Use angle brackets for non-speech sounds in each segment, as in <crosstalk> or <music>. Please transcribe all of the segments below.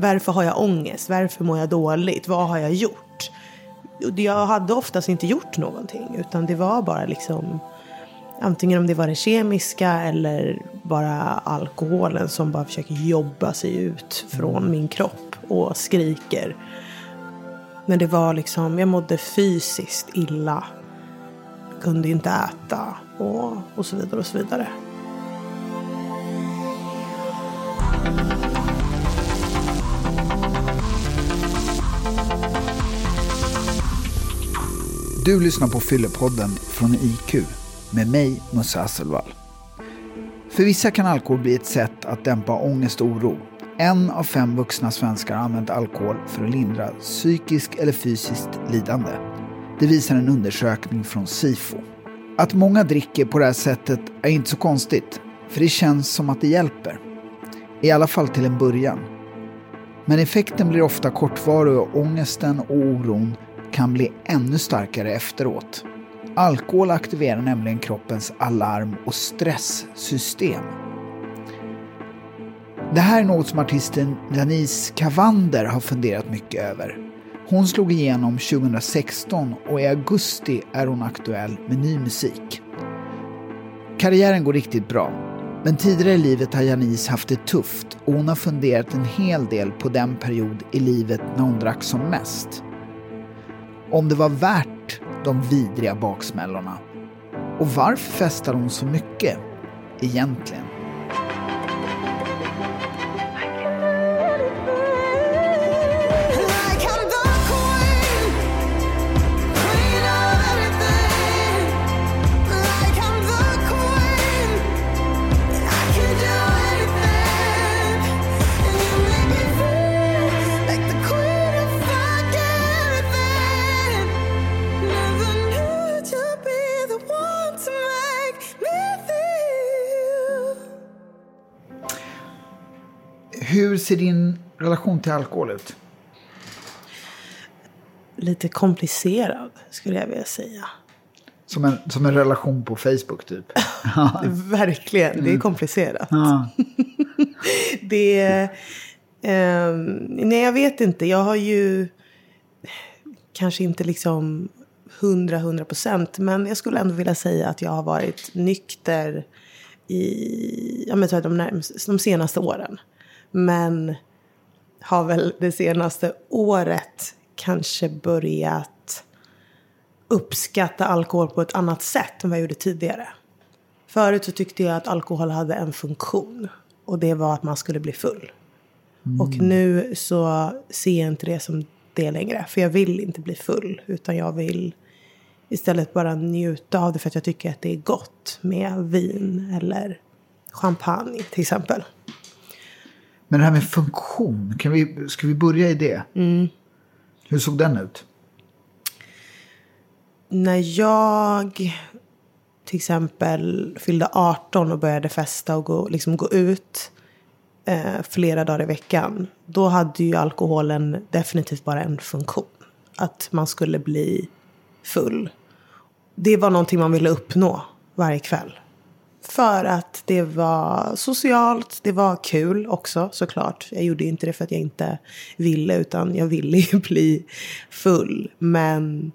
Varför har jag ångest? Varför mår jag dåligt? Vad har jag gjort? Jag hade oftast inte gjort någonting utan det var bara liksom antingen om det var det kemiska eller bara alkoholen som bara försöker jobba sig ut från min kropp och skriker. Men det var liksom, jag mådde fysiskt illa. Kunde inte äta och, och så vidare och så vidare. Du lyssnar på Fyllepodden från IQ med mig, Musse Hasselvall. För vissa kan alkohol bli ett sätt att dämpa ångest och oro. En av fem vuxna svenskar har använt alkohol för att lindra psykiskt eller fysiskt lidande. Det visar en undersökning från Sifo. Att många dricker på det här sättet är inte så konstigt, för det känns som att det hjälper. I alla fall till en början. Men effekten blir ofta kortvarig och ångesten och oron kan bli ännu starkare efteråt. Alkohol aktiverar nämligen kroppens alarm och stresssystem. Det här är något som artisten Janice Cavander har funderat mycket över. Hon slog igenom 2016 och i augusti är hon aktuell med ny musik. Karriären går riktigt bra, men tidigare i livet har Janice haft det tufft och hon har funderat en hel del på den period i livet när hon drack som mest. Om det var värt de vidriga baksmällorna. Och varför festar hon så mycket? Egentligen. Hur ser din relation till alkohol ut? Lite komplicerad skulle jag vilja säga. Som en, som en relation på Facebook typ? <laughs> Verkligen, det är komplicerat. Mm. <laughs> det är... Eh, nej, jag vet inte. Jag har ju kanske inte liksom hundra, hundra procent. Men jag skulle ändå vilja säga att jag har varit nykter i ja, men, de, närmast, de senaste åren. Men har väl det senaste året kanske börjat uppskatta alkohol på ett annat sätt än vad jag gjorde tidigare. Förut så tyckte jag att alkohol hade en funktion och det var att man skulle bli full. Mm. Och nu så ser jag inte det som det längre. För jag vill inte bli full utan jag vill istället bara njuta av det för att jag tycker att det är gott med vin eller champagne till exempel. Men det här med funktion, kan vi, ska vi börja i det? Mm. Hur såg den ut? När jag till exempel fyllde 18 och började festa och gå, liksom gå ut eh, flera dagar i veckan. Då hade ju alkoholen definitivt bara en funktion. Att man skulle bli full. Det var någonting man ville uppnå varje kväll. För att det var socialt, det var kul också såklart. Jag gjorde inte det för att jag inte ville utan jag ville ju <laughs> bli full. Men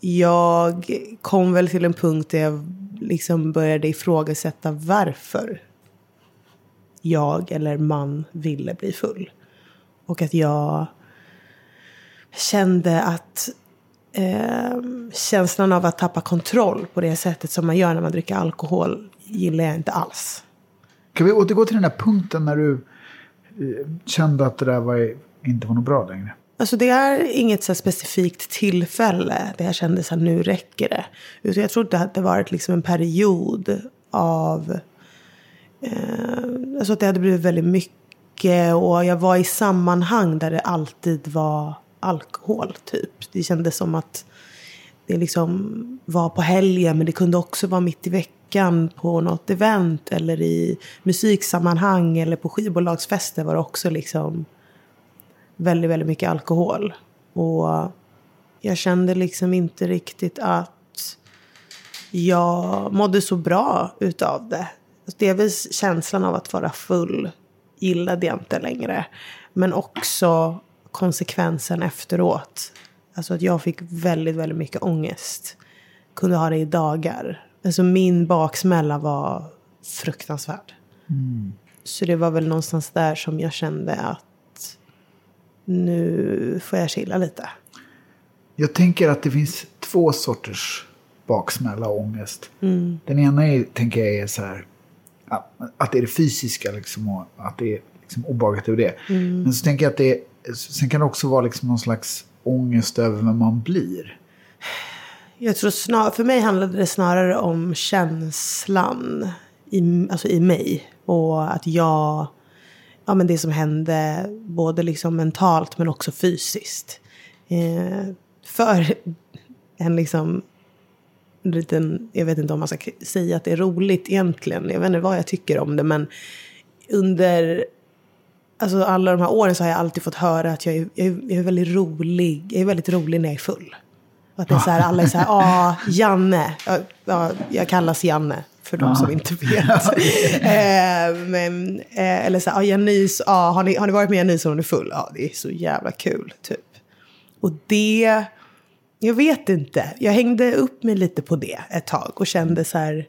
jag kom väl till en punkt där jag liksom började ifrågasätta varför jag eller man ville bli full. Och att jag kände att eh, känslan av att tappa kontroll på det sättet som man gör när man dricker alkohol gillar jag inte alls. Kan vi återgå till den där punkten när du eh, kände att det där var, inte var något bra längre? Alltså det är inget så specifikt tillfälle där jag kände att nu räcker det. Utan jag tror att det varit liksom en period av... Eh, alltså att det hade blivit väldigt mycket och jag var i sammanhang där det alltid var alkohol typ. Det kändes som att det liksom var på helgen men det kunde också vara mitt i veckan veckan på något event eller i musiksammanhang eller på skivbolagsfester var det också liksom väldigt, väldigt mycket alkohol. Och jag kände liksom inte riktigt att jag mådde så bra utav det. Alltså, delvis känslan av att vara full gillade jag inte längre. Men också konsekvensen efteråt. Alltså att jag fick väldigt, väldigt mycket ångest. Kunde ha det i dagar. Alltså min baksmälla var fruktansvärd. Mm. Så det var väl någonstans där som jag kände att nu får jag chilla lite. Jag tänker att det finns två sorters baksmälla och ångest. Mm. Den ena är, tänker jag är så här, att det är det fysiska liksom, och att det är liksom obehaget över det. Mm. Men så tänker jag att det sen kan det också vara liksom någon slags ångest över vem man blir. Jag tror snar, för mig handlade det snarare om känslan i, alltså i mig. Och att jag, ja men det som hände både liksom mentalt men också fysiskt. Eh, för en liksom liten, jag vet inte om man ska säga att det är roligt egentligen. Jag vet inte vad jag tycker om det men under alltså alla de här åren så har jag alltid fått höra att jag är, jag är, jag är väldigt rolig. Jag är väldigt rolig när jag är full. Och att det är så här, alla är så här, ja, Janne. Ja, jag kallas Janne för de som inte vet. <laughs> eh, men, eh, eller så här, ja, Janice, ja, har, ni, har ni varit med Janice när hon är full? Ja, det är så jävla kul, typ. Och det, jag vet inte. Jag hängde upp mig lite på det ett tag och kände så här,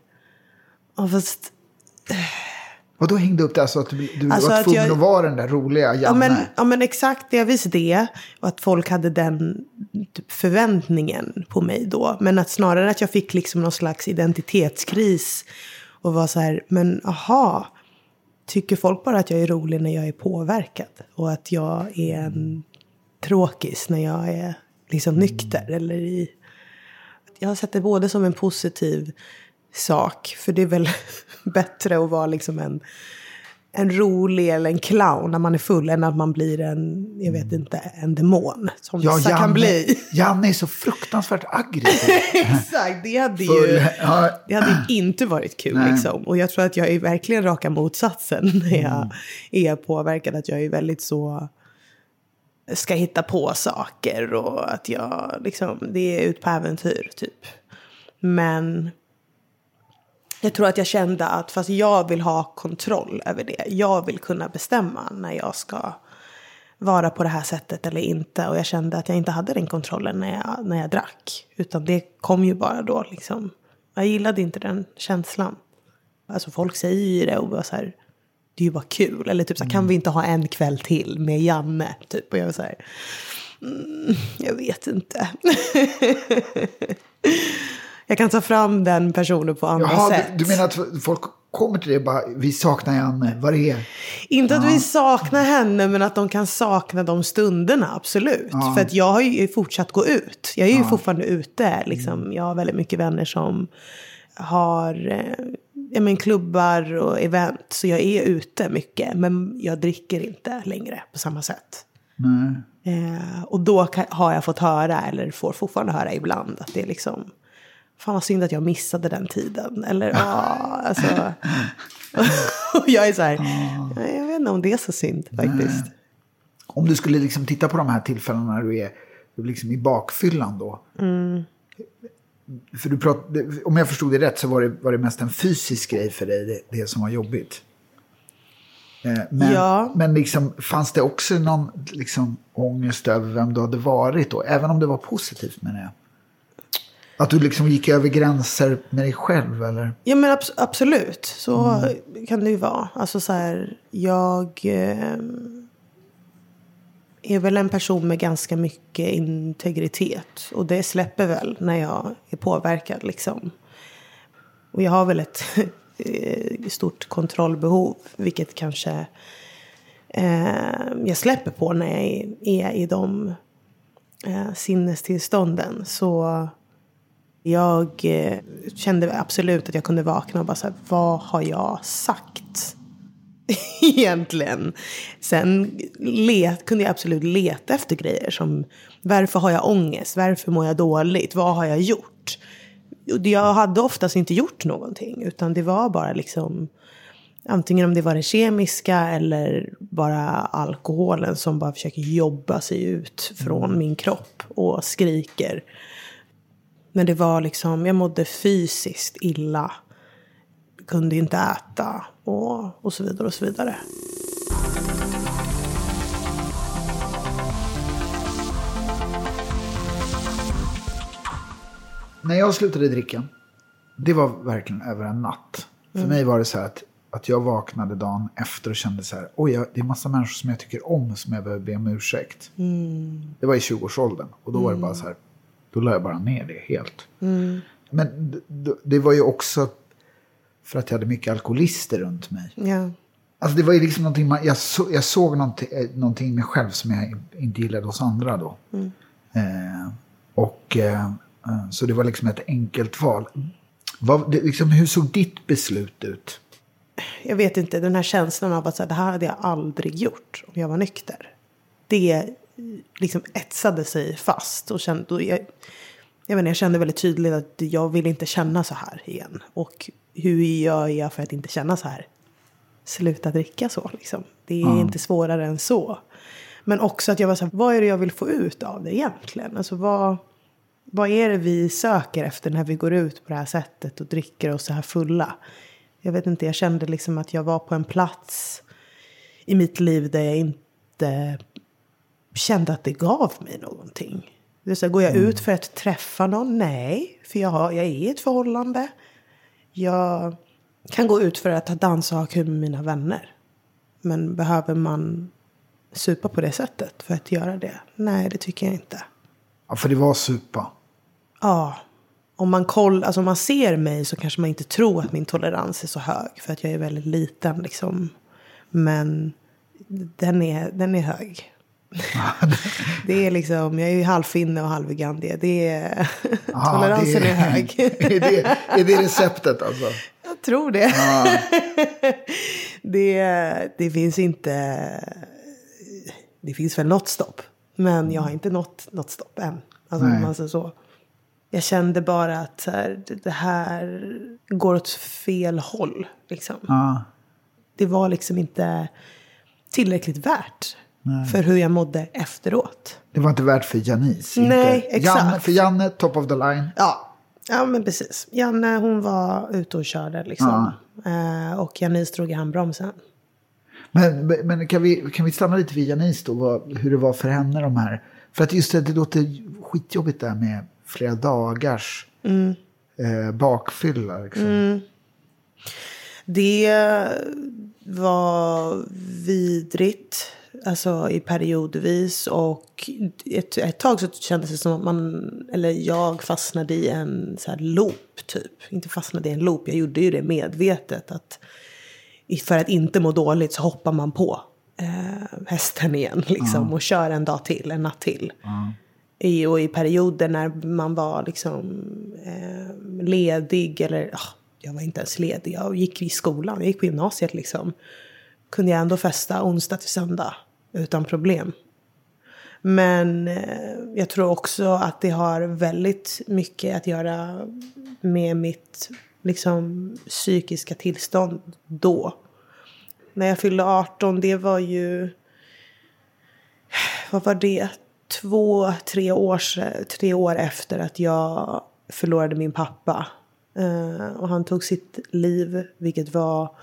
ja fast... Eh, Vadå hängde upp det? Alltså att du, du alltså var tvungen att, jag, att vara den där roliga Janne? Ja men, ja men exakt, delvis det. Och att folk hade den typ, förväntningen på mig då. Men att snarare att jag fick liksom någon slags identitetskris. Och var så här, men aha. Tycker folk bara att jag är rolig när jag är påverkad? Och att jag är en tråkis när jag är liksom nykter? Eller i... Jag har sett det både som en positiv sak. För det är väl <laughs> bättre att vara liksom en, en rolig eller en clown när man är full än att man blir en, jag vet inte, en demon. Som ja, vissa Janne, kan bli. Janne är så fruktansvärt aggressiv. <laughs> Exakt, det hade ju det hade inte varit kul. Liksom. Och jag tror att jag är verkligen raka motsatsen <laughs> när jag mm. är påverkad. Att jag är väldigt så ska hitta på saker och att jag liksom, det är ut på äventyr typ. Men jag tror att jag kände att fast jag vill ha kontroll över det. Jag vill kunna bestämma när jag ska vara på det här sättet eller inte. Och jag kände att jag inte hade den kontrollen när jag, när jag drack. Utan det kom ju bara då liksom. Jag gillade inte den känslan. Alltså folk säger ju det och bara så här. Det är ju bara kul. Eller typ så här, kan vi inte ha en kväll till med Janne? Typ. Och jag var så här. Mm, jag vet inte. <laughs> Jag kan ta fram den personen på andra Jaha, sätt. Du, du menar att folk kommer till och bara, vi saknar Janne, vad det är? Inte ja. att vi saknar henne, men att de kan sakna de stunderna, absolut. Ja. För att jag har ju fortsatt gå ut. Jag är ju ja. fortfarande ute, liksom. Jag har väldigt mycket vänner som har eh, men klubbar och event. Så jag är ute mycket, men jag dricker inte längre på samma sätt. Eh, och då har jag fått höra, eller får fortfarande höra ibland, att det är liksom Fan vad synd att jag missade den tiden. Eller ja, <laughs> alltså. och <laughs> jag är så här, jag vet inte om det är så synd faktiskt. Nej. Om du skulle liksom titta på de här tillfällena när du är liksom i bakfyllan då. Mm. För du prat, om jag förstod det rätt så var det, var det mest en fysisk grej för dig, det, det som var jobbigt. Eh, men, ja. men liksom, fanns det också någon liksom, ångest över vem du hade varit då? Även om det var positivt menar jag. Att du liksom gick över gränser med dig själv eller? Ja men abs absolut, så mm. kan det ju vara. Alltså så här, jag eh, är väl en person med ganska mycket integritet. Och det släpper väl när jag är påverkad liksom. Och jag har väl ett <laughs> eh, stort kontrollbehov, vilket kanske eh, jag släpper på när jag är, är i de eh, sinnestillstånden. Så jag eh, kände absolut att jag kunde vakna och bara så här, vad har jag sagt? <laughs> Egentligen. Sen let, kunde jag absolut leta efter grejer som varför har jag ångest? Varför mår jag dåligt? Vad har jag gjort? Jag hade oftast inte gjort någonting utan det var bara liksom antingen om det var det kemiska eller bara alkoholen som bara försöker jobba sig ut från mm. min kropp och skriker men det var liksom, jag mådde fysiskt illa. Kunde inte äta och, och så vidare och så vidare. När jag slutade dricka, det var verkligen över en natt. För mm. mig var det så här att, att jag vaknade dagen efter och kände så här, oj, det är massa människor som jag tycker om som jag behöver be om ursäkt. Mm. Det var i 20-årsåldern och då mm. var det bara så här, då la jag bara ner det helt. Mm. Men det, var ju också för att jag hade mycket alkoholister runt mig. Ja. Alltså det var ju liksom någonting, man, jag, så, jag såg någonting, eh, någonting i mig själv som jag inte gillade hos andra då. Mm. Eh, och eh, eh, så det var liksom ett enkelt val. Vad, det, liksom, hur såg ditt beslut ut? Jag vet inte, den här känslan av att så här, det här hade jag aldrig gjort om jag var nykter. Det liksom etsade sig fast. Och kände, och jag, jag, menar, jag kände väldigt tydligt att jag vill inte känna så här igen. Och hur gör jag för att inte känna så här? Sluta dricka så liksom. Det är mm. inte svårare än så. Men också att jag var så här, vad är det jag vill få ut av det egentligen? Alltså vad, vad är det vi söker efter när vi går ut på det här sättet och dricker oss så här fulla? Jag vet inte, jag kände liksom att jag var på en plats i mitt liv där jag inte kände att det gav mig någonting. Det så här, går jag mm. ut för att träffa någon? Nej, för jag, har, jag är i ett förhållande. Jag kan gå ut för att dansa och ha kul med mina vänner. Men behöver man supa på det sättet för att göra det? Nej, det tycker jag inte. Ja, för det var supa. Ja. Om man, koll, alltså om man ser mig så kanske man inte tror att min tolerans är så hög. För att jag är väldigt liten liksom. Men den är, den är hög. Det är liksom, jag är ju halvfinne och halvvegan. Det är, Aha, toleransen det är, är hög. <laughs> är, det, är det receptet alltså? Jag tror det. Ah. <laughs> det. Det finns inte, det finns väl något stopp. Men jag har inte nått något stopp än. Alltså, man säger så. Jag kände bara att här, det här går åt fel håll. Liksom. Ah. Det var liksom inte tillräckligt värt. Nej. för hur jag mådde efteråt. Det var inte värt för Janice? Nej, inte. exakt. Janne, för Janne, top of the line. Ja. ja, men precis. Janne hon var ute och körde liksom. Ja. Eh, och Janice drog i handbromsen. Men, men kan, vi, kan vi stanna lite vid Janice då? Vad, hur det var för henne de här. För att just det, det låter skitjobbigt där med flera dagars mm. eh, bakfylla. Liksom. Mm. Det var vidrigt. Alltså i periodvis och ett, ett tag så kändes det som att man, eller jag fastnade i en så här loop typ. Inte fastnade i en loop, jag gjorde ju det medvetet. Att för att inte må dåligt så hoppar man på eh, hästen igen liksom mm. och kör en dag till, en natt till. Mm. I, och i perioder när man var liksom eh, ledig eller, oh, jag var inte ens ledig, jag gick i skolan, jag gick på gymnasiet liksom. Kunde jag ändå festa onsdag till söndag utan problem. Men eh, jag tror också att det har väldigt mycket att göra med mitt liksom, psykiska tillstånd då. När jag fyllde 18, det var ju... Vad var det? Två, tre år, tre år efter att jag förlorade min pappa. Eh, och han tog sitt liv, vilket var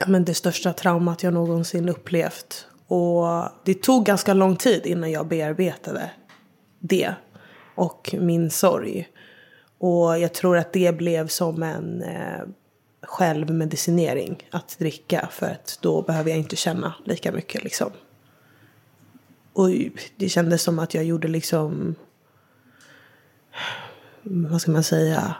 ja, men det största traumat jag någonsin upplevt. Och det tog ganska lång tid innan jag bearbetade det och min sorg. Och jag tror att det blev som en eh, självmedicinering att dricka. För att då behöver jag inte känna lika mycket liksom. Och det kändes som att jag gjorde liksom, vad ska man säga,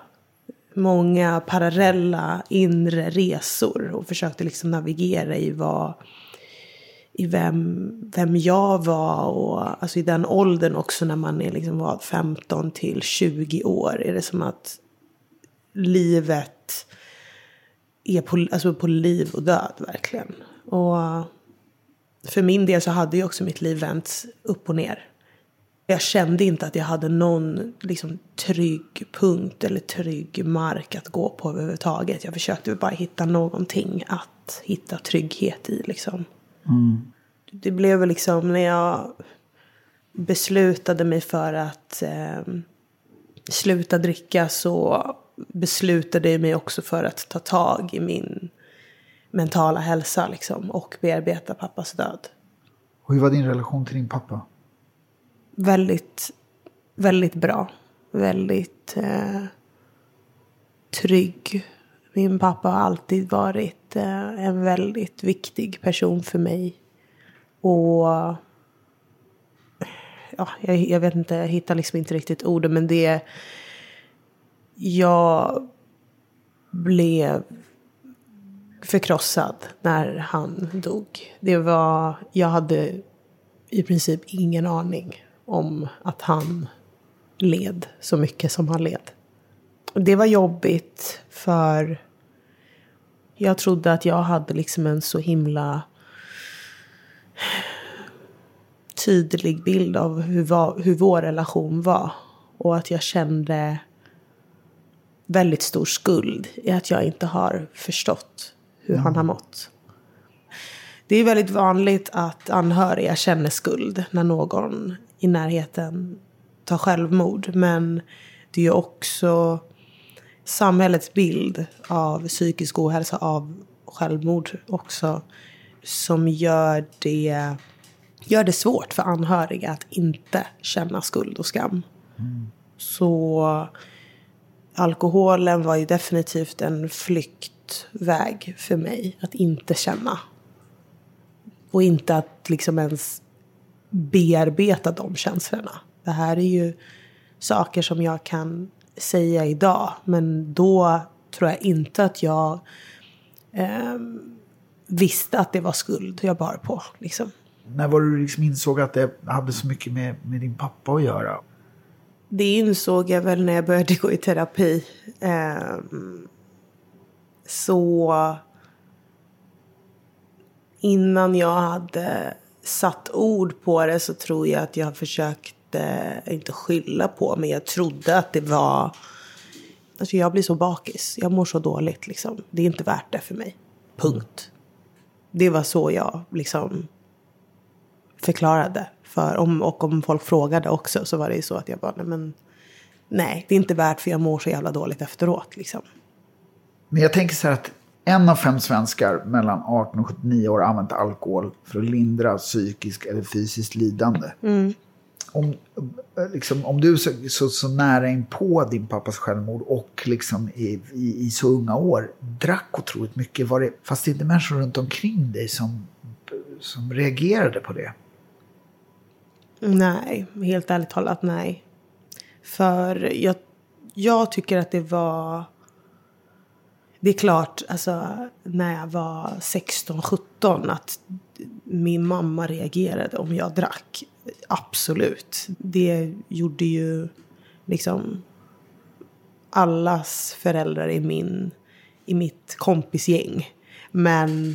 många parallella inre resor och försökte liksom navigera i vad i vem, vem jag var och alltså i den åldern också när man är liksom var 15 till 20 år är det som att livet är på, alltså på liv och död verkligen. Och för min del så hade ju också mitt liv vänts upp och ner. Jag kände inte att jag hade någon liksom, trygg punkt eller trygg mark att gå på överhuvudtaget. Jag försökte bara hitta någonting att hitta trygghet i. Liksom. Mm. Det blev väl liksom när jag beslutade mig för att eh, sluta dricka så beslutade jag mig också för att ta tag i min mentala hälsa liksom, och bearbeta pappas död. Och hur var din relation till din pappa? Väldigt, väldigt bra. väldigt eh, trygg. Min pappa har alltid varit eh, en väldigt viktig person för mig. Och ja, jag, jag, vet inte, jag hittar liksom inte riktigt orden men det jag blev förkrossad när han dog. Det var, jag hade i princip ingen aning om att han led så mycket som han led. Det var jobbigt för jag trodde att jag hade liksom en så himla tydlig bild av hur, va, hur vår relation var. Och att jag kände väldigt stor skuld i att jag inte har förstått hur mm. han har mått. Det är väldigt vanligt att anhöriga känner skuld när någon i närheten tar självmord. Men det är ju också samhällets bild av psykisk ohälsa, av självmord också, som gör det, gör det svårt för anhöriga att inte känna skuld och skam. Mm. Så alkoholen var ju definitivt en flyktväg för mig att inte känna. Och inte att liksom ens bearbeta de känslorna. Det här är ju saker som jag kan säga idag. Men då tror jag inte att jag eh, visste att det var skuld jag bar på. Liksom. När var du liksom insåg att det hade så mycket med, med din pappa att göra? Det insåg jag väl när jag började gå i terapi. Eh, så innan jag hade satt ord på det så tror jag att jag försökte, inte skylla på, men jag trodde att det var... Alltså jag blir så bakis, jag mår så dåligt liksom. Det är inte värt det för mig. Punkt. Det var så jag liksom förklarade. För om, och om folk frågade också så var det ju så att jag bara, nej men nej, det är inte värt för jag mår så jävla dåligt efteråt liksom. Men jag tänker så här att en av fem svenskar mellan 18 och 79 år har använt alkohol för att lindra psykisk eller fysiskt lidande. Mm. Om, liksom, om du är så, så, så, nära in på din pappas självmord och liksom i, i, i, så unga år drack otroligt mycket. Var det, fast det inte människor runt omkring dig som, som reagerade på det? Nej, helt ärligt talat nej. För jag, jag tycker att det var det är klart, alltså, när jag var 16-17 att min mamma reagerade om jag drack. Absolut. Det gjorde ju liksom allas föräldrar i, min, i mitt kompisgäng. Men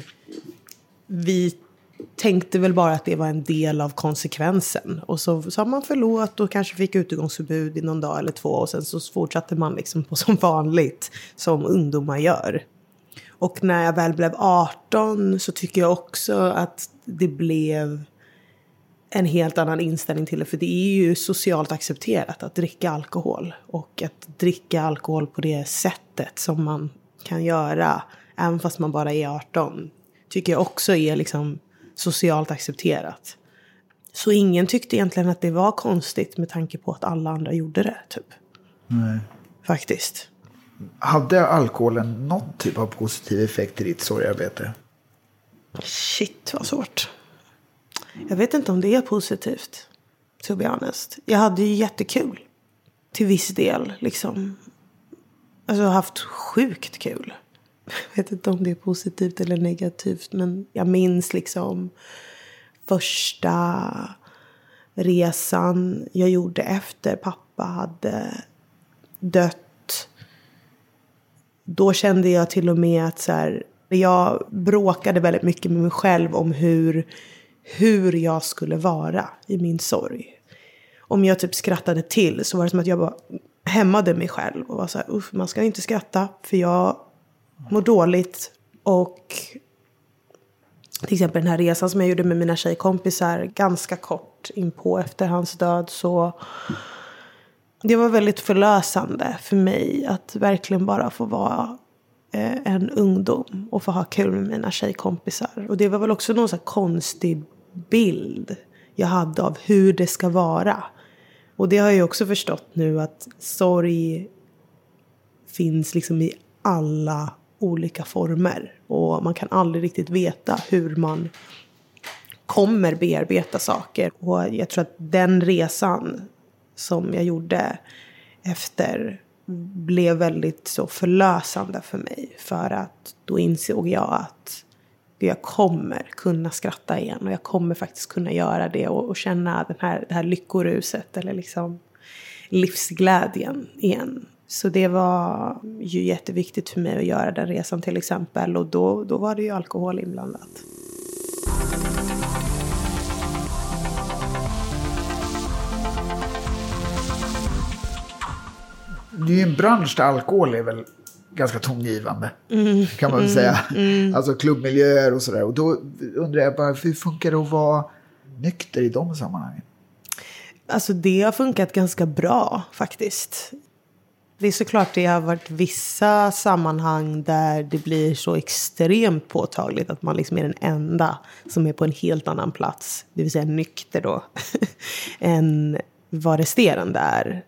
vi tänkte väl bara att det var en del av konsekvensen. Och så sa man förlåt och kanske fick utegångsförbud i någon dag eller två. Och sen så fortsatte man liksom på <laughs> som vanligt, som ungdomar gör. Och när jag väl blev 18 så tycker jag också att det blev en helt annan inställning till det. För det är ju socialt accepterat att dricka alkohol. Och att dricka alkohol på det sättet som man kan göra, även fast man bara är 18, tycker jag också är liksom socialt accepterat. Så ingen tyckte egentligen att det var konstigt med tanke på att alla andra gjorde det. Typ. Nej. Faktiskt. Hade alkoholen någon typ av positiv effekt i ditt sorgarbete? Shit vad svårt. Jag vet inte om det är positivt. To be honest. Jag hade ju jättekul. Till viss del liksom. Alltså haft sjukt kul. Jag vet inte om det är positivt eller negativt. Men jag minns liksom första resan jag gjorde efter pappa hade dött. Då kände jag till och med att så här, jag bråkade väldigt mycket med mig själv om hur, hur jag skulle vara i min sorg. Om jag typ skrattade till så var det som att jag bara hämmade mig själv och var så här, uff, man ska inte skratta för jag mår dåligt. Och till exempel den här resan som jag gjorde med mina tjejkompisar ganska kort inpå efter hans död. Så det var väldigt förlösande för mig att verkligen bara få vara eh, en ungdom och få ha kul med mina tjejkompisar. Och det var väl också någon så konstig bild jag hade av hur det ska vara. Och det har jag också förstått nu att sorg finns liksom i alla olika former. Och man kan aldrig riktigt veta hur man kommer bearbeta saker. Och jag tror att den resan som jag gjorde efter blev väldigt så förlösande för mig. För att då insåg jag att jag kommer kunna skratta igen och jag kommer faktiskt kunna göra det och, och känna den här, det här lyckoruset eller liksom livsglädjen igen. Så det var ju jätteviktigt för mig att göra den resan till exempel och då, då var det ju alkohol inblandat. Det är ju en bransch där alkohol är väl ganska tongivande. Mm. Kan man väl säga. Mm. Alltså klubbmiljöer och sådär. Och då undrar jag bara, hur funkar det att vara nykter i de sammanhangen? Alltså det har funkat ganska bra faktiskt. Det är såklart det har varit vissa sammanhang där det blir så extremt påtagligt att man liksom är den enda som är på en helt annan plats, det vill säga nykter då, <laughs> än vad resterande är.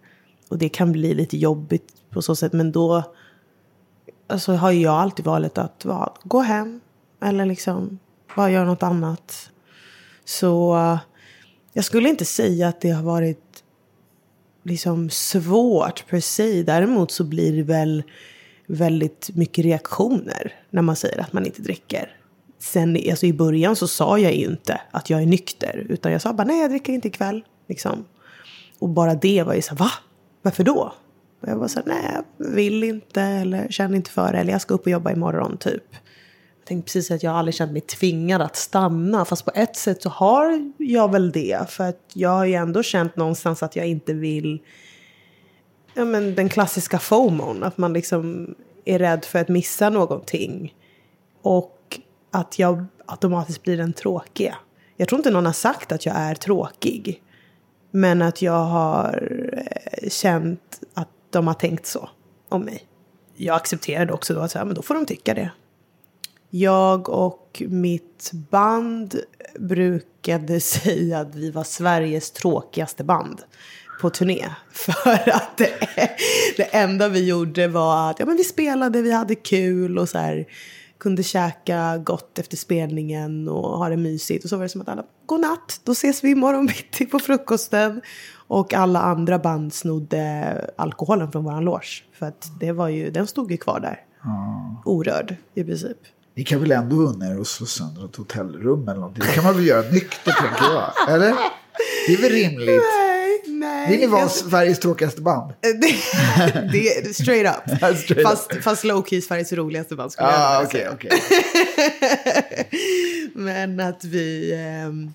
Och det kan bli lite jobbigt på så sätt, men då alltså, har jag alltid valet att va, gå hem eller liksom bara göra något annat. Så jag skulle inte säga att det har varit liksom svårt per se. Däremot så blir det väl väldigt mycket reaktioner när man säger att man inte dricker. Sen alltså i början så sa jag ju inte att jag är nykter. Utan jag sa bara nej jag dricker inte ikväll. Liksom. Och bara det var ju så va? Varför då? Och jag var så nej jag vill inte eller känner inte för det. Eller jag ska upp och jobba imorgon typ tänkte precis att jag aldrig känt mig tvingad att stanna. Fast på ett sätt så har jag väl det. För att jag har ju ändå känt någonstans att jag inte vill... Ja men den klassiska FOMON. Att man liksom är rädd för att missa någonting. Och att jag automatiskt blir den tråkiga. Jag tror inte någon har sagt att jag är tråkig. Men att jag har eh, känt att de har tänkt så om mig. Jag accepterade också då att så här, men då får de tycka det. Jag och mitt band brukade <laughs> säga att vi var Sveriges tråkigaste band på turné. <laughs> För att det, det enda vi gjorde var att ja, men vi spelade, vi hade kul och så här, kunde käka gott efter spelningen och ha det mysigt. Och så var det som att alla, god natt, då ses vi imorgon <laughs> bitti på frukosten. Och alla andra band snodde alkoholen från våran loge. För att det var ju, den stod ju kvar där. Mm. Orörd i princip. Ni kan väl ändå unna er att slå sönder ett hotellrum eller någonting. Det kan man väl göra nykter tänker jag. Eller? Det är väl rimligt? Nej, nej. Vill ni vara Sveriges tråkigaste band? <laughs> det, det är straight up. <laughs> straight fast, up. fast low key Sveriges roligaste band skulle ah, jag okay, säga. Okay. <laughs> Men att vi... Eh,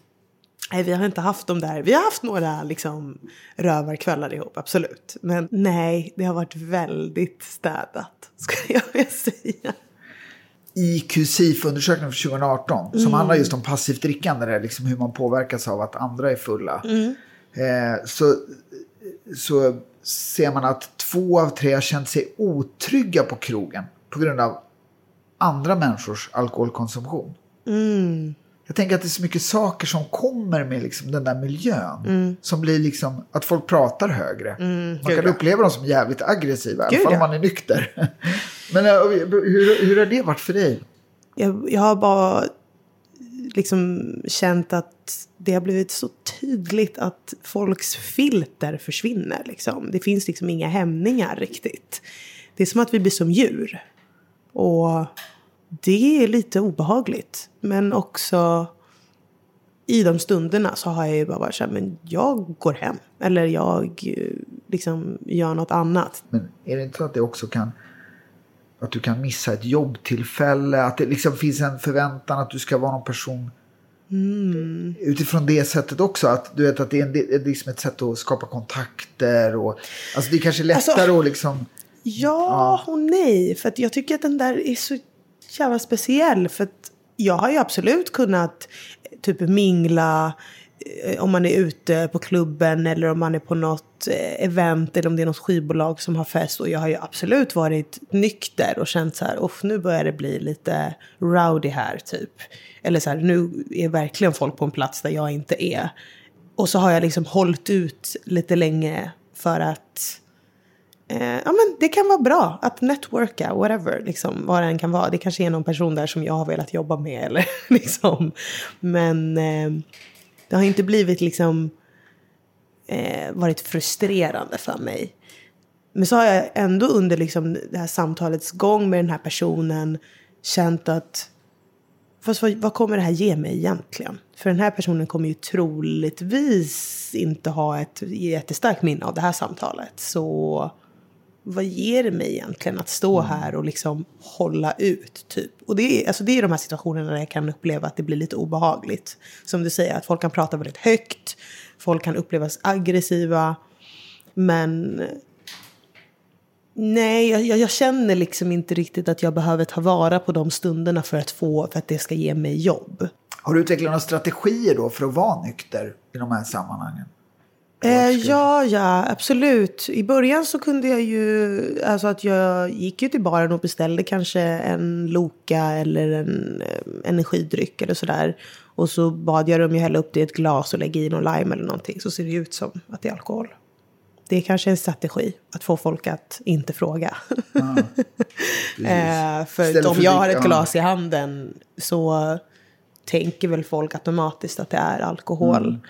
Nej, vi har inte haft de där. Vi har haft några liksom, rövarkvällar ihop, absolut. Men nej, det har varit väldigt städat, skulle jag vilja säga. IQ-SIF-undersökningen för 2018 mm. som handlar just om passivt drickande, där, liksom hur man påverkas av att andra är fulla. Mm. Eh, så, så ser man att två av tre har känt sig otrygga på krogen på grund av andra människors alkoholkonsumtion. Mm. Jag tänker att det är så mycket saker som kommer med liksom den där miljön. Mm. Som blir liksom att folk pratar högre. Mm, man kan uppleva dem som jävligt aggressiva, i alla fall om man är nykter. <laughs> Men eh, hur, hur har det varit för dig? Jag, jag har bara liksom känt att det har blivit så tydligt att folks filter försvinner. Liksom. Det finns liksom inga hämningar riktigt. Det är som att vi blir som djur. Och det är lite obehagligt. Men också i de stunderna så har jag ju bara varit så här, men jag går hem. Eller jag eh, liksom gör något annat. Men är det inte så att det också kan att du kan missa ett jobbtillfälle, att det liksom finns en förväntan att du ska vara någon person mm. utifrån det sättet också. Att du vet att det är, en, det är liksom ett sätt att skapa kontakter och alltså det är kanske lättare alltså, att liksom. Ja, ja och nej, för att jag tycker att den där är så jävla speciell. För att jag har ju absolut kunnat typ mingla eh, Eh, om man är ute på klubben eller om man är på något eh, event eller om det är något skivbolag som har fest. Och jag har ju absolut varit nykter och känt så här, nu börjar det bli lite rowdy här typ. Eller så här, nu är verkligen folk på en plats där jag inte är. och så har jag liksom hållit ut lite länge för att eh, ja, men det kan vara bra att networka, whatever, liksom, vad det än kan vara. Det kanske är någon person där som jag har velat jobba med. Eller, <laughs> liksom. Men eh, det har inte blivit liksom eh, varit frustrerande för mig. Men så har jag ändå under liksom det här samtalets gång med den här personen känt att fast vad, vad, kommer det här ge mig egentligen? För den här personen kommer ju troligtvis inte ha ett jättestarkt minne av det här samtalet. Så vad ger det mig egentligen att stå mm. här och liksom hålla ut? typ? Och det är, alltså det är de här situationerna där jag kan uppleva att det blir lite obehagligt. Som du säger, att folk kan prata väldigt högt. Folk kan upplevas aggressiva. Men Nej, jag, jag, känner liksom inte riktigt att jag behöver ta vara på de stunderna för att, få, för att det ska ge mig jobb. Har du utvecklat några strategier då för att vara nykter i de här sammanhangen? Eh, ja, ja, absolut. I början så kunde jag ju, alltså att jag gick ju till baren och beställde kanske en Loka eller en eh, energidryck eller sådär. Och så bad jag dem ju hälla upp det i ett glas och lägga i någon lime eller någonting. Så ser det ut som att det är alkohol. Det är kanske en strategi att få folk att inte fråga. <laughs> Ah, eh, för om jag har ett glas i handen så tänker väl folk automatiskt att det är alkohol. Mm.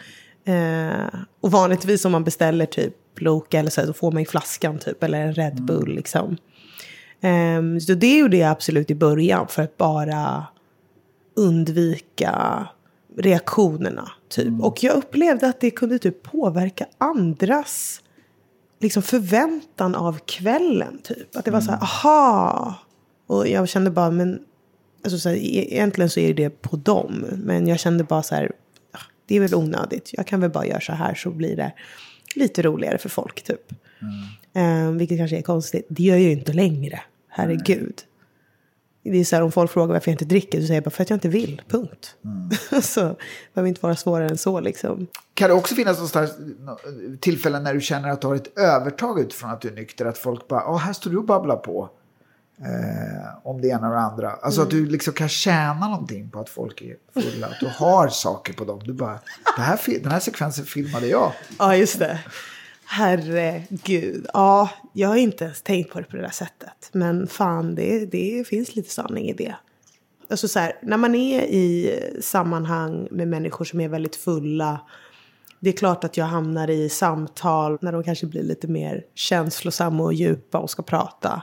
Eh, och vanligtvis om man beställer typ Loka eller så, så får man ju flaskan typ eller en Red Bull mm. liksom. Eh, så det gjorde jag absolut i början för att bara undvika reaktionerna. Typ. Mm. Och jag upplevde att det kunde typ påverka andras liksom förväntan av kvällen. Typ. Att det var så här, mm. aha. Och jag kände bara, men alltså så här, e-, egentligen så är det på dem. Men jag kände bara så här, det är väl onödigt. Jag kan väl bara göra så här så blir det lite roligare för folk typ. Mm. Um, vilket kanske är konstigt. Det gör jag ju inte längre. Herregud. Det är så här, om folk frågar varför jag inte dricker så säger jag bara för att jag inte vill, punkt. Mm. <laughs> så det behöver inte vara svårare än så liksom. Kan det också finnas någonstans tillfällen när du känner att du har ett övertag utifrån att du är nykter? Att folk bara, ja här står du och babblar på. Eh, om det ena och det andra. Alltså mm. att du liksom kan tjäna någonting på att folk är fulla. Att du har saker på dem. Du bara, det här, den här sekvensen filmade jag. Ja, just det. Herregud. Ja, jag har inte ens tänkt på det på det där sättet. Men fan, det, det finns lite sanning i det. Alltså så här, när man är i sammanhang med människor som är väldigt fulla. Det är klart att jag hamnar i samtal när de kanske blir lite mer känslosamma och djupa och ska prata.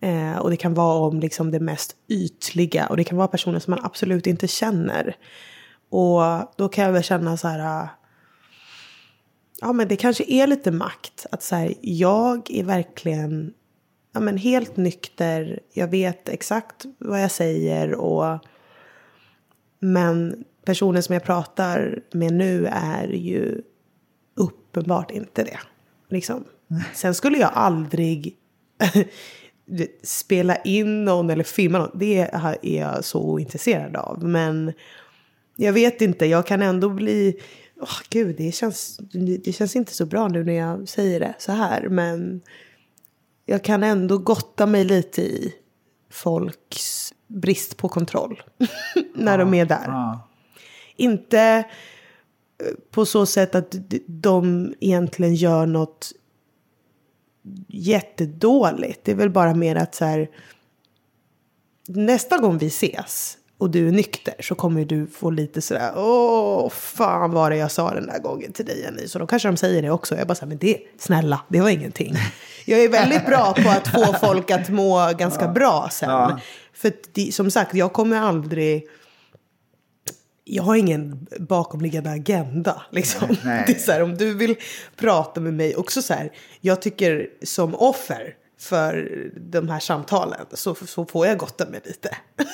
Eh, och det kan vara om liksom det mest ytliga. Och det kan vara personer som man absolut inte känner. Och då kan jag väl känna så här ja men det kanske är lite makt. Att säga jag är verkligen ja, men helt nykter. Jag vet exakt vad jag säger. och Men personen som jag pratar med nu är ju uppenbart inte det. Liksom. Sen skulle jag aldrig <laughs> spela in någon eller filma någon. Det är jag så ointresserad av. Men jag vet inte, jag kan ändå bli oh, gud, det känns, det känns inte så bra nu när jag säger det så här. Men jag kan ändå gotta mig lite i folks brist på kontroll. <laughs> när ja, de är där. Ja. Inte eh, på så sätt att de egentligen gör något jättedåligt. Det är väl bara mer att så här. Nästa gång vi ses och du är nykter så kommer du få lite sådär, åh, fan var det jag sa den där gången till dig Jenny. Så då kanske de säger det också. Jag bara säger, men det, snälla, det var ingenting. <laughs> Jag är väldigt bra på att få folk att må ganska bra sen. För det, som sagt, jag kommer aldrig... Jag har ingen bakomliggande agenda. Liksom. Nej, nej. <laughs> Det är så här, om du vill prata med mig, också så här, jag tycker som offer för de här samtalen så, så får jag gotta mig lite. <laughs>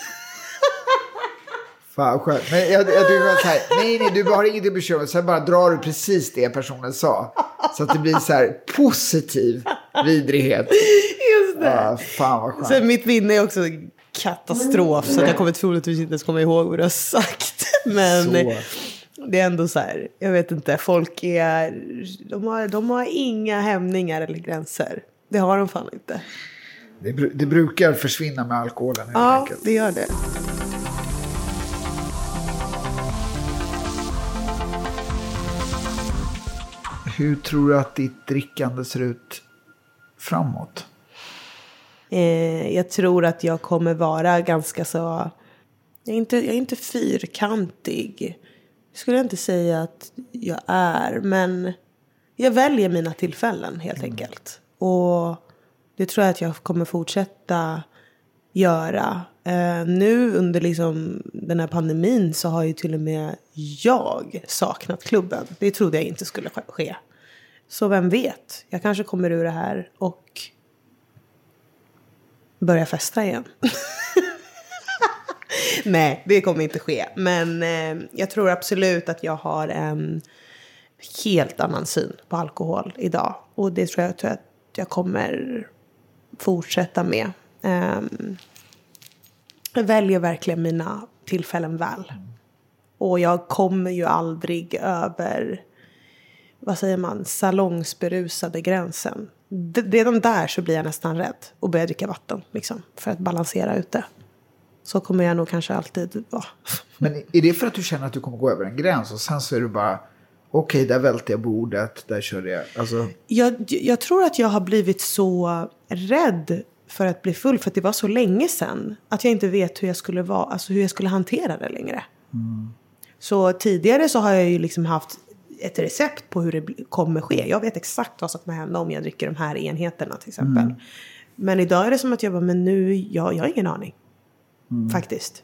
Fan skönt. Men jag, jag tycker så här, nej, nej, du har inget att dig Sen bara drar du precis det personen sa. Så att det blir så här positiv vidrighet. <laughs> Just det. Ja, fan vad skönt. Sen mitt minne är också katastrof. Så att jag kommer troligtvis inte ens komma ihåg vad du har sagt. <laughs> Men så. det är ändå så här, jag vet inte, folk är, de har, de har inga hämningar eller gränser. Det har de fan inte. Det, det brukar försvinna med alkoholen helt ja, enkelt. Ja, det gör det. Hur tror du att ditt drickande ser ut framåt? Eh, jag tror att jag kommer vara ganska så... Jag är inte, jag är inte fyrkantig. Skulle jag inte säga att jag är. Men jag väljer mina tillfällen helt mm. enkelt. Och det tror jag att jag kommer fortsätta göra. Eh, nu under liksom den här pandemin så har ju till och med jag saknat klubben. Det trodde jag inte skulle ske. Så vem vet, jag kanske kommer ur det här och börja festa igen. <laughs> Nej, det kommer inte ske. Men eh, jag tror absolut att jag har en helt annan syn på alkohol idag. Och det tror jag, tror jag att jag kommer fortsätta med. Eh, jag väljer verkligen mina tillfällen väl. Och jag kommer ju aldrig över, vad säger man, salongsberusade gränsen. Redan där så blir jag nästan rädd och börjar dricka vatten. Liksom, för att balansera ut det. Så kommer jag nog kanske alltid vara. <laughs> Men är det för att du känner att du kommer gå över en gräns och sen så är du bara okej, där välte jag bordet, där körde jag. Alltså... Jag, jag tror att jag har blivit så rädd för att bli full för att det var så länge sedan. Att jag inte vet hur jag skulle, vara, alltså hur jag skulle hantera det längre. Mm. Så tidigare så har jag ju liksom haft ett recept på hur det kommer ske. Jag vet exakt vad som kommer hända om jag dricker de här enheterna till exempel. Mm. Men idag är det som att jag bara, men nu, jag, jag har ingen aning. Mm. Faktiskt.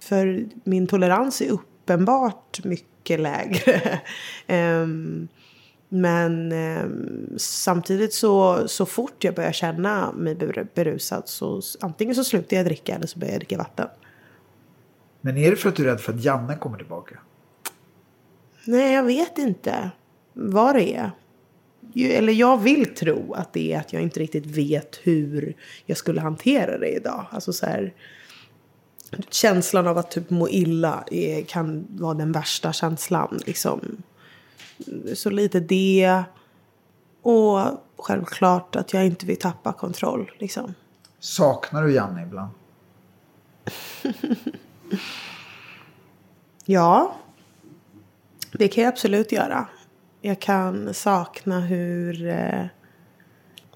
För min tolerans är uppenbart mycket lägre. um, <laughs> Men eh, samtidigt så, så fort jag börjar känna mig berusad så antingen så slutar jag dricka eller så börjar jag dricka vatten. Men är det för att du är rädd för att Janne kommer tillbaka? Nej, jag vet inte vad det är. Eller jag vill tro att det är att jag inte riktigt vet hur jag skulle hantera det idag. Alltså så här, känslan av att typ må illa är, kan vara den värsta känslan. Liksom så lite det. Och självklart att jag inte vill tappa kontroll. Liksom. Saknar du Janne ibland? <laughs> ja, det kan jag absolut göra. Jag kan sakna hur, eh,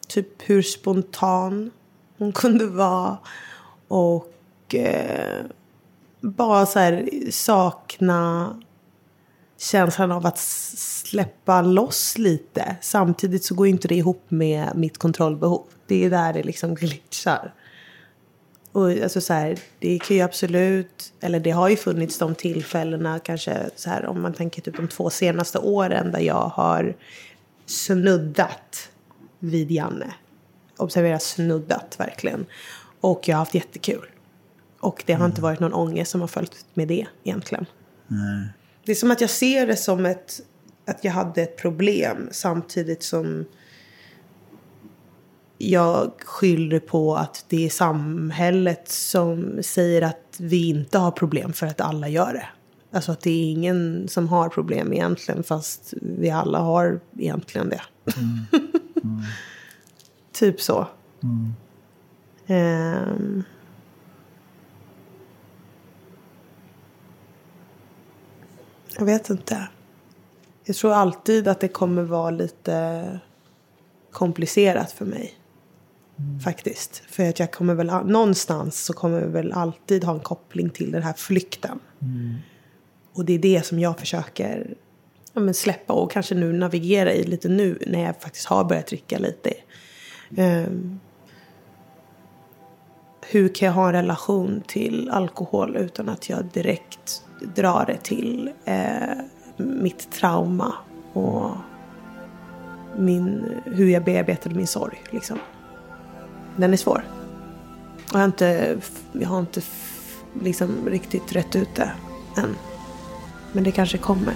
typ hur spontan hon kunde vara. Och eh, bara så här sakna känslan av att släppa loss lite. Samtidigt så går inte det ihop med mitt kontrollbehov. Det är där det liksom glitchar. Och alltså så här, det kan ju absolut, eller det har ju funnits de tillfällena kanske så här om man tänker typ de två senaste åren där jag har snuddat vid Janne. Observera snuddat verkligen. Och jag har haft jättekul. Och det har mm. inte varit någon ångest som har följt med det egentligen. Mm. Det är som att jag ser det som ett, att jag hade ett problem samtidigt som jag skyller på att det är samhället som säger att vi inte har problem för att alla gör det. Alltså att det är ingen som har problem egentligen fast vi alla har egentligen det. Mm. <laughs> Mm. typ så. Mm. Um, Jag vet inte. Jag tror alltid att det kommer vara lite komplicerat för mig. Mm. Faktiskt. För att jag kommer väl, någonstans så kommer jag väl alltid ha en koppling till den här flykten. Mm. Och det är det som jag försöker ja, släppa och kanske nu navigera i lite nu när jag faktiskt har börjat dricka lite. Um, hur kan jag ha en relation till alkohol utan att jag direkt drar det till eh, mitt trauma och min, hur jag bearbetade min sorg. Liksom. Den är svår. Och jag har inte, jag har inte liksom riktigt rätt ut det än. Men det kanske kommer.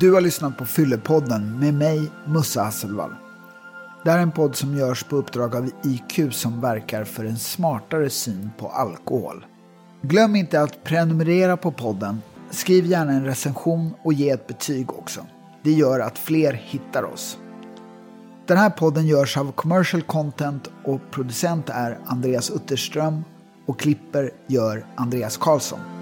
Du har lyssnat på Fyllepodden med mig, Musse Hasselvall. Det här är en podd som görs på uppdrag av IQ som verkar för en smartare syn på alkohol. Glöm inte att prenumerera på podden. Skriv gärna en recension och ge ett betyg också. Det gör att fler hittar oss. Den här podden görs av Commercial Content och producent är Andreas Utterström och klipper gör Andreas Karlsson.